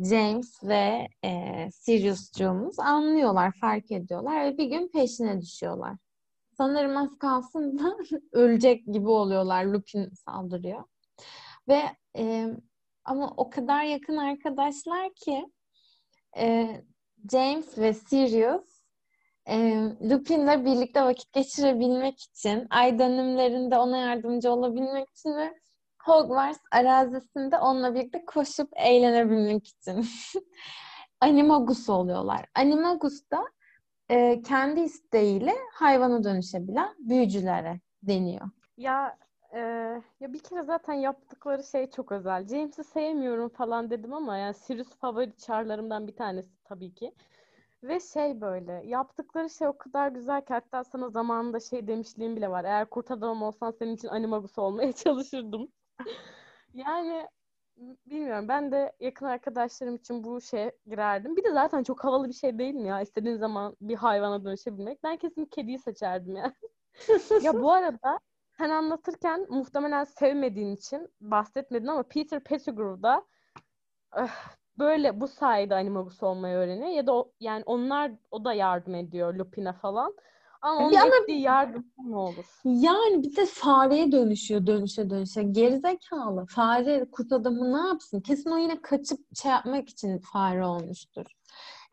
Speaker 1: James ve e, Sirius'cuğumuz anlıyorlar, fark ediyorlar ve bir gün peşine düşüyorlar. Sanırım az kalsın da [laughs] ölecek gibi oluyorlar. Lupin saldırıyor. Ve e, ama o kadar yakın arkadaşlar ki e, James ve Sirius e, Lupin'le birlikte vakit geçirebilmek için, ay dönümlerinde ona yardımcı olabilmek için ve Hogwarts arazisinde onunla birlikte koşup eğlenebilmek için. [laughs] Animagus oluyorlar. Animagus da e, kendi isteğiyle hayvana dönüşebilen büyücülere deniyor.
Speaker 2: Ya e, ya bir kere zaten yaptıkları şey çok özel. James'i sevmiyorum falan dedim ama yani Sirius favori çarlarımdan bir tanesi tabii ki. Ve şey böyle yaptıkları şey o kadar güzel ki hatta sana zamanında şey demişliğim bile var. Eğer kurt adam olsan senin için animagus olmaya [laughs] çalışırdım. yani bilmiyorum ben de yakın arkadaşlarım için bu şey girerdim. Bir de zaten çok havalı bir şey değil mi ya? İstediğin zaman bir hayvana dönüşebilmek. Ben kesin kediyi seçerdim ya. [laughs] ya bu [laughs] arada sen anlatırken muhtemelen sevmediğin için bahsetmedin ama Peter Pettigrew'da öh, böyle bu sayede animagus olmayı öğreniyor ya da o, yani onlar o da yardım ediyor Lupin'e falan. Ama onun ama, ettiği yardım ne olur?
Speaker 1: Yani bir de fareye dönüşüyor dönüşe dönüşe. Gerizekalı. Fare kurt adamı ne yapsın? Kesin o yine kaçıp şey yapmak için fare olmuştur.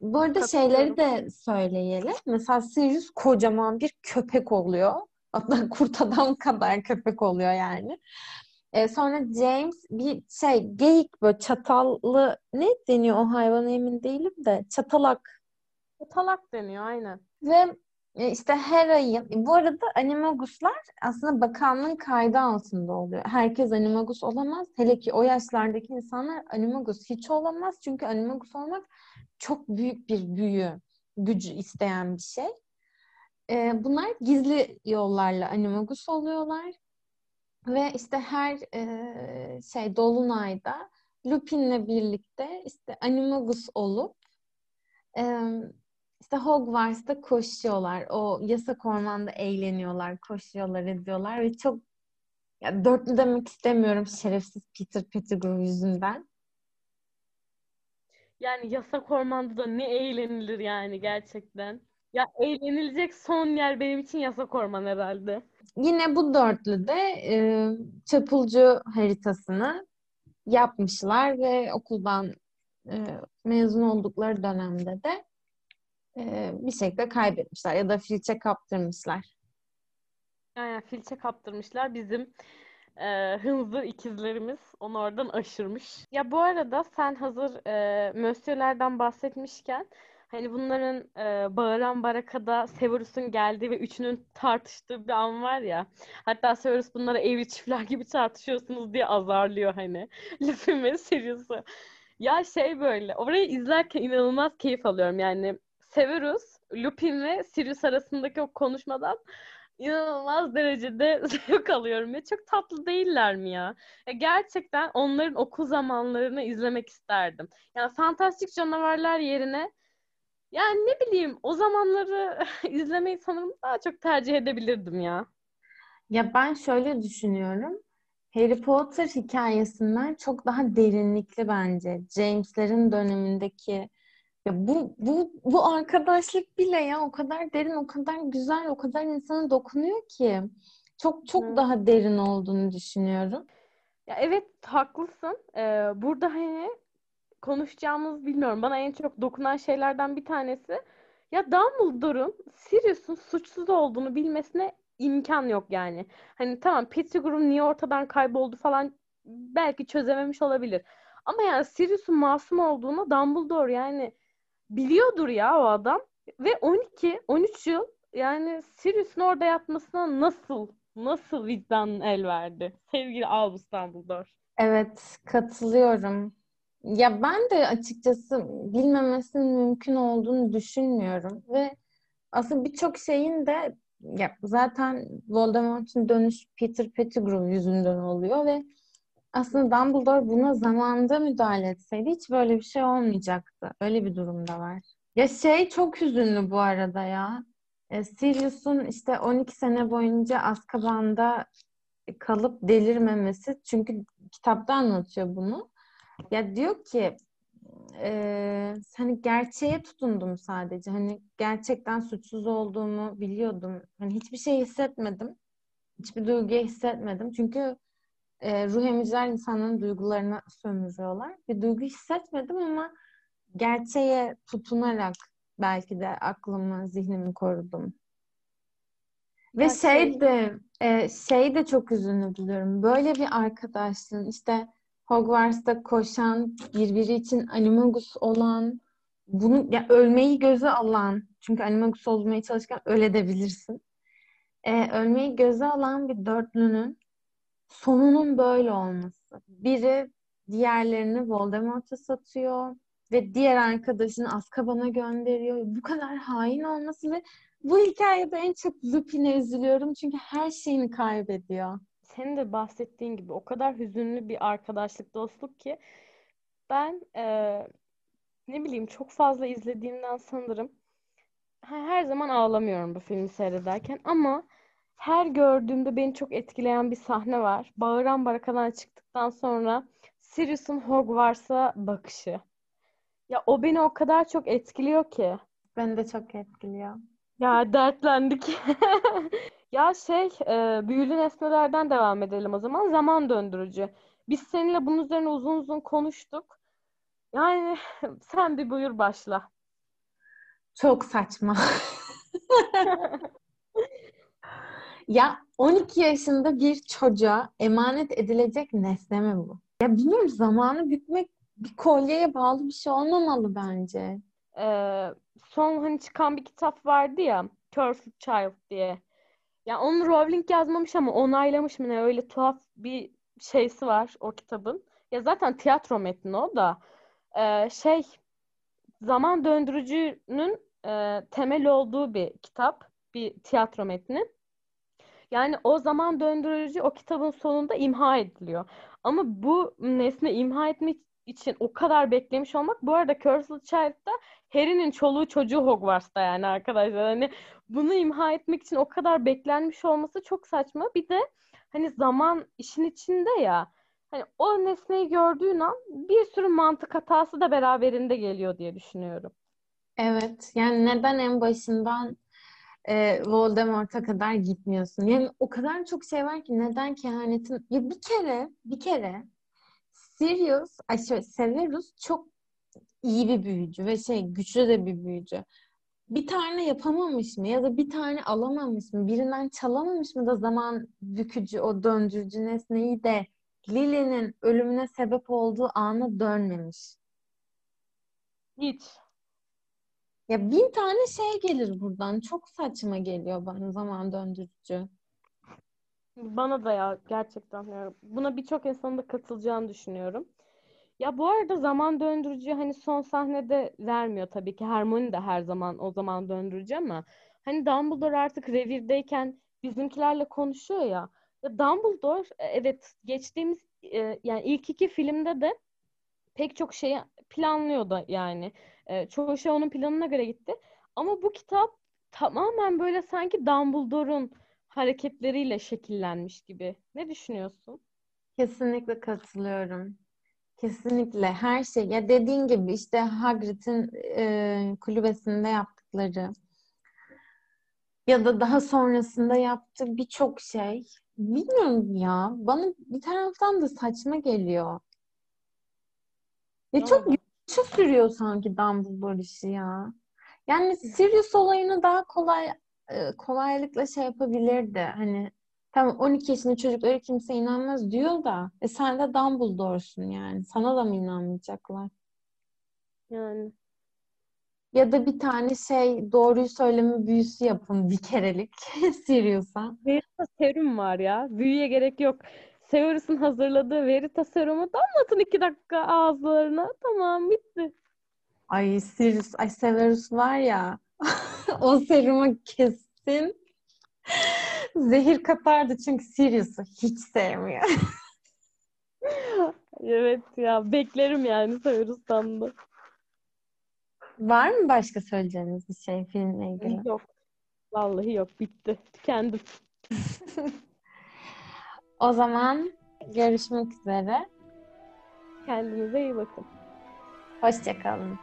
Speaker 1: Bu arada şeyleri de söyleyelim. Mesela Sirius kocaman bir köpek oluyor. Hatta [laughs] kurt adam kadar köpek oluyor yani. Ee, sonra James bir şey geyik böyle çatallı ne deniyor o hayvana emin değilim de çatalak.
Speaker 2: Çatalak deniyor aynen.
Speaker 1: Ve işte her ayın bu arada animaguslar aslında bakanlığın kaydı altında oluyor. Herkes animagus olamaz. Hele ki o yaşlardaki insanlar animagus hiç olamaz. Çünkü animagus olmak çok büyük bir büyü, gücü isteyen bir şey. Ee, bunlar gizli yollarla animagus oluyorlar. Ve işte her e, şey Dolunay'da Lupin'le birlikte işte animagus olup e, işte Hogwarts'ta koşuyorlar. O yasak ormanda eğleniyorlar, koşuyorlar, ediyorlar ve çok ya dörtlü demek istemiyorum şerefsiz Peter Pettigrew yüzünden.
Speaker 2: Yani yasak ormanda da ne eğlenilir yani gerçekten. Ya eğlenilecek son yer benim için yasak orman herhalde.
Speaker 1: Yine bu dörtlüde e, çapulcu haritasını yapmışlar ve okuldan e, mezun oldukları dönemde de e, bir şekilde kaybetmişler ya da filçe kaptırmışlar.
Speaker 2: Yani filçe kaptırmışlar. Bizim e, hınzır ikizlerimiz onu oradan aşırmış. Ya bu arada sen hazır e, Monsieur'lerden bahsetmişken hani bunların e, bağıran barakada Severus'un geldiği ve üçünün tartıştığı bir an var ya. Hatta Severus bunlara evli çiftler gibi tartışıyorsunuz diye azarlıyor hani. [laughs] Ve Sirius'u. Ya şey böyle orayı izlerken inanılmaz keyif alıyorum yani Severus, Lupin ve Sirius arasındaki o konuşmadan inanılmaz derecede [laughs] zevk alıyorum ya. Çok tatlı değiller mi ya? ya? Gerçekten onların okul zamanlarını izlemek isterdim. Yani fantastik canavarlar yerine yani ne bileyim o zamanları [laughs] izlemeyi sanırım daha çok tercih edebilirdim ya.
Speaker 1: Ya ben şöyle düşünüyorum. Harry Potter hikayesinden çok daha derinlikli bence. James'lerin dönemindeki ya bu bu bu arkadaşlık bile ya o kadar derin, o kadar güzel, o kadar insana dokunuyor ki. Çok çok Hı. daha derin olduğunu düşünüyorum.
Speaker 2: Ya evet haklısın. Ee, burada hani konuşacağımız bilmiyorum. Bana en çok dokunan şeylerden bir tanesi ya Dumbledore'un Sirius'un suçsuz olduğunu bilmesine imkan yok yani. Hani tamam Pettigrew'un niye ortadan kayboldu falan belki çözememiş olabilir. Ama yani Sirius'un masum olduğunu Dumbledore yani biliyordur ya o adam. Ve 12, 13 yıl yani Sirius'un orada yatmasına nasıl nasıl vicdan el verdi? Sevgili Albus Dumbledore.
Speaker 1: Evet, katılıyorum. Ya ben de açıkçası bilmemesinin mümkün olduğunu düşünmüyorum ve aslında birçok şeyin de ya zaten Voldemort'un dönüş Peter Pettigrew yüzünden oluyor ve aslında Dumbledore buna zamanında müdahale etseydi hiç böyle bir şey olmayacaktı. Öyle bir durumda var. Ya şey çok hüzünlü bu arada ya. E, Sirius'un işte 12 sene boyunca Azkaban'da kalıp delirmemesi. Çünkü kitapta anlatıyor bunu. Ya diyor ki e, hani gerçeğe tutundum sadece. Hani gerçekten suçsuz olduğumu biliyordum. Hani hiçbir şey hissetmedim. Hiçbir duyguya hissetmedim. Çünkü e, ruh emiciler insanların duygularına sömürüyorlar. Bir duygu hissetmedim ama gerçeğe tutunarak belki de aklımı, zihnimi korudum. Ve ya şey, şey de e, şey de çok üzünlü buluyorum. Böyle bir arkadaşlığın işte Hogwarts'ta koşan, birbiri için animagus olan, bunu ya ölmeyi göze alan, çünkü animagus olmaya çalışırken ölebilirsin. Ee, ölmeyi göze alan bir dörtlünün sonunun böyle olması. Biri diğerlerini Voldemort'a satıyor ve diğer arkadaşını Azkaban'a gönderiyor. Bu kadar hain olması ve bu hikayede en çok Lupin'e üzülüyorum çünkü her şeyini kaybediyor
Speaker 2: senin de bahsettiğin gibi o kadar hüzünlü bir arkadaşlık, dostluk ki ben e, ne bileyim çok fazla izlediğimden sanırım her zaman ağlamıyorum bu filmi seyrederken ama her gördüğümde beni çok etkileyen bir sahne var. Bağıran barakadan çıktıktan sonra Sirius'un Hogwarts'a bakışı. Ya o beni o kadar çok etkiliyor ki.
Speaker 1: Beni de çok etkiliyor.
Speaker 2: Ya dertlendik. [laughs] Ya şey, e, büyülü nesnelerden devam edelim o zaman. Zaman döndürücü. Biz seninle bunun üzerine uzun uzun konuştuk. Yani [laughs] sen bir buyur başla.
Speaker 1: Çok saçma. [laughs] ya 12 yaşında bir çocuğa emanet edilecek nesne mi bu? Ya bilmiyorum zamanı bükmek bir kolyeye bağlı bir şey olmamalı bence.
Speaker 2: Ee, son hani çıkan bir kitap vardı ya Cursed Child diye. Ya onu Rowling yazmamış ama onaylamış mı ne öyle tuhaf bir şeysi var o kitabın. Ya zaten tiyatro metni o da. Ee, şey zaman döndürücünün e, temel olduğu bir kitap, bir tiyatro metni. Yani o zaman döndürücü o kitabın sonunda imha ediliyor. Ama bu nesne imha etmek için o kadar beklemiş olmak. Bu arada Cursed Child'da Harry'nin çoluğu çocuğu Hogwarts'ta yani arkadaşlar. Hani bunu imha etmek için o kadar beklenmiş olması çok saçma. Bir de hani zaman işin içinde ya. Hani o nesneyi gördüğün an bir sürü mantık hatası da beraberinde geliyor diye düşünüyorum.
Speaker 1: Evet. Yani neden en başından e, Voldemort'a kadar gitmiyorsun? Yani o kadar çok şey var ki neden kehanetin... Ya bir kere, bir kere Sirius, ay şöyle, Severus çok iyi bir büyücü ve şey güçlü de bir büyücü. Bir tane yapamamış mı ya da bir tane alamamış mı? Birinden çalamamış mı da zaman bükücü o döndürücü nesneyi de Lily'nin ölümüne sebep olduğu ana dönmemiş.
Speaker 2: Hiç.
Speaker 1: Ya bin tane şey gelir buradan. Çok saçma geliyor bana zaman döndürücü.
Speaker 2: Bana da ya gerçekten yani buna birçok insanın da katılacağını düşünüyorum. Ya bu arada zaman döndürücü hani son sahnede vermiyor tabii ki. Hermione de her zaman o zaman döndürücü ama hani Dumbledore artık revirdeyken bizimkilerle konuşuyor ya. Ya Dumbledore e, evet geçtiğimiz e, yani ilk iki filmde de pek çok şeyi planlıyordu yani. E, çoğu şey onun planına göre gitti. Ama bu kitap tamamen böyle sanki Dumbledore'un hareketleriyle şekillenmiş gibi. Ne düşünüyorsun?
Speaker 1: Kesinlikle katılıyorum. Kesinlikle her şey. Ya dediğin gibi işte Hagrid'in e, kulübesinde yaptıkları ya da daha sonrasında yaptığı birçok şey bilmiyorum ya. Bana bir taraftan da saçma geliyor. Ya çok güçlü sürüyor sanki Dumbledore işi ya. Yani Sirius olayını daha kolay e, kolaylıkla şey yapabilirdi. Hani Tamam 12 yaşında çocuklara kimse inanmaz diyor da e sen de Dumbledore'sun yani. Sana da mı inanmayacaklar?
Speaker 2: Yani.
Speaker 1: Ya da bir tane şey doğruyu söyleme büyüsü yapın bir kerelik [laughs] Sirius'a.
Speaker 2: Verita serum var ya. Büyüye gerek yok. Severus'un hazırladığı Verita serumu damlatın iki dakika ağızlarına. Tamam bitti.
Speaker 1: Ay Sirius, ay Severus var ya [laughs] o serumu kesin Zehir katardı çünkü Sirius'u hiç sevmiyor. [laughs]
Speaker 2: Evet ya beklerim yani Severus'tan da.
Speaker 1: Var mı başka söyleyeceğiniz bir şey filmle ilgili?
Speaker 2: Yok. Vallahi yok. Bitti. Tükendim. [laughs]
Speaker 1: O zaman görüşmek üzere.
Speaker 2: Kendinize iyi bakın.
Speaker 1: Hoşçakalın.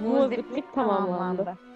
Speaker 2: Muziplik tamamlandı.
Speaker 1: tamamlandı.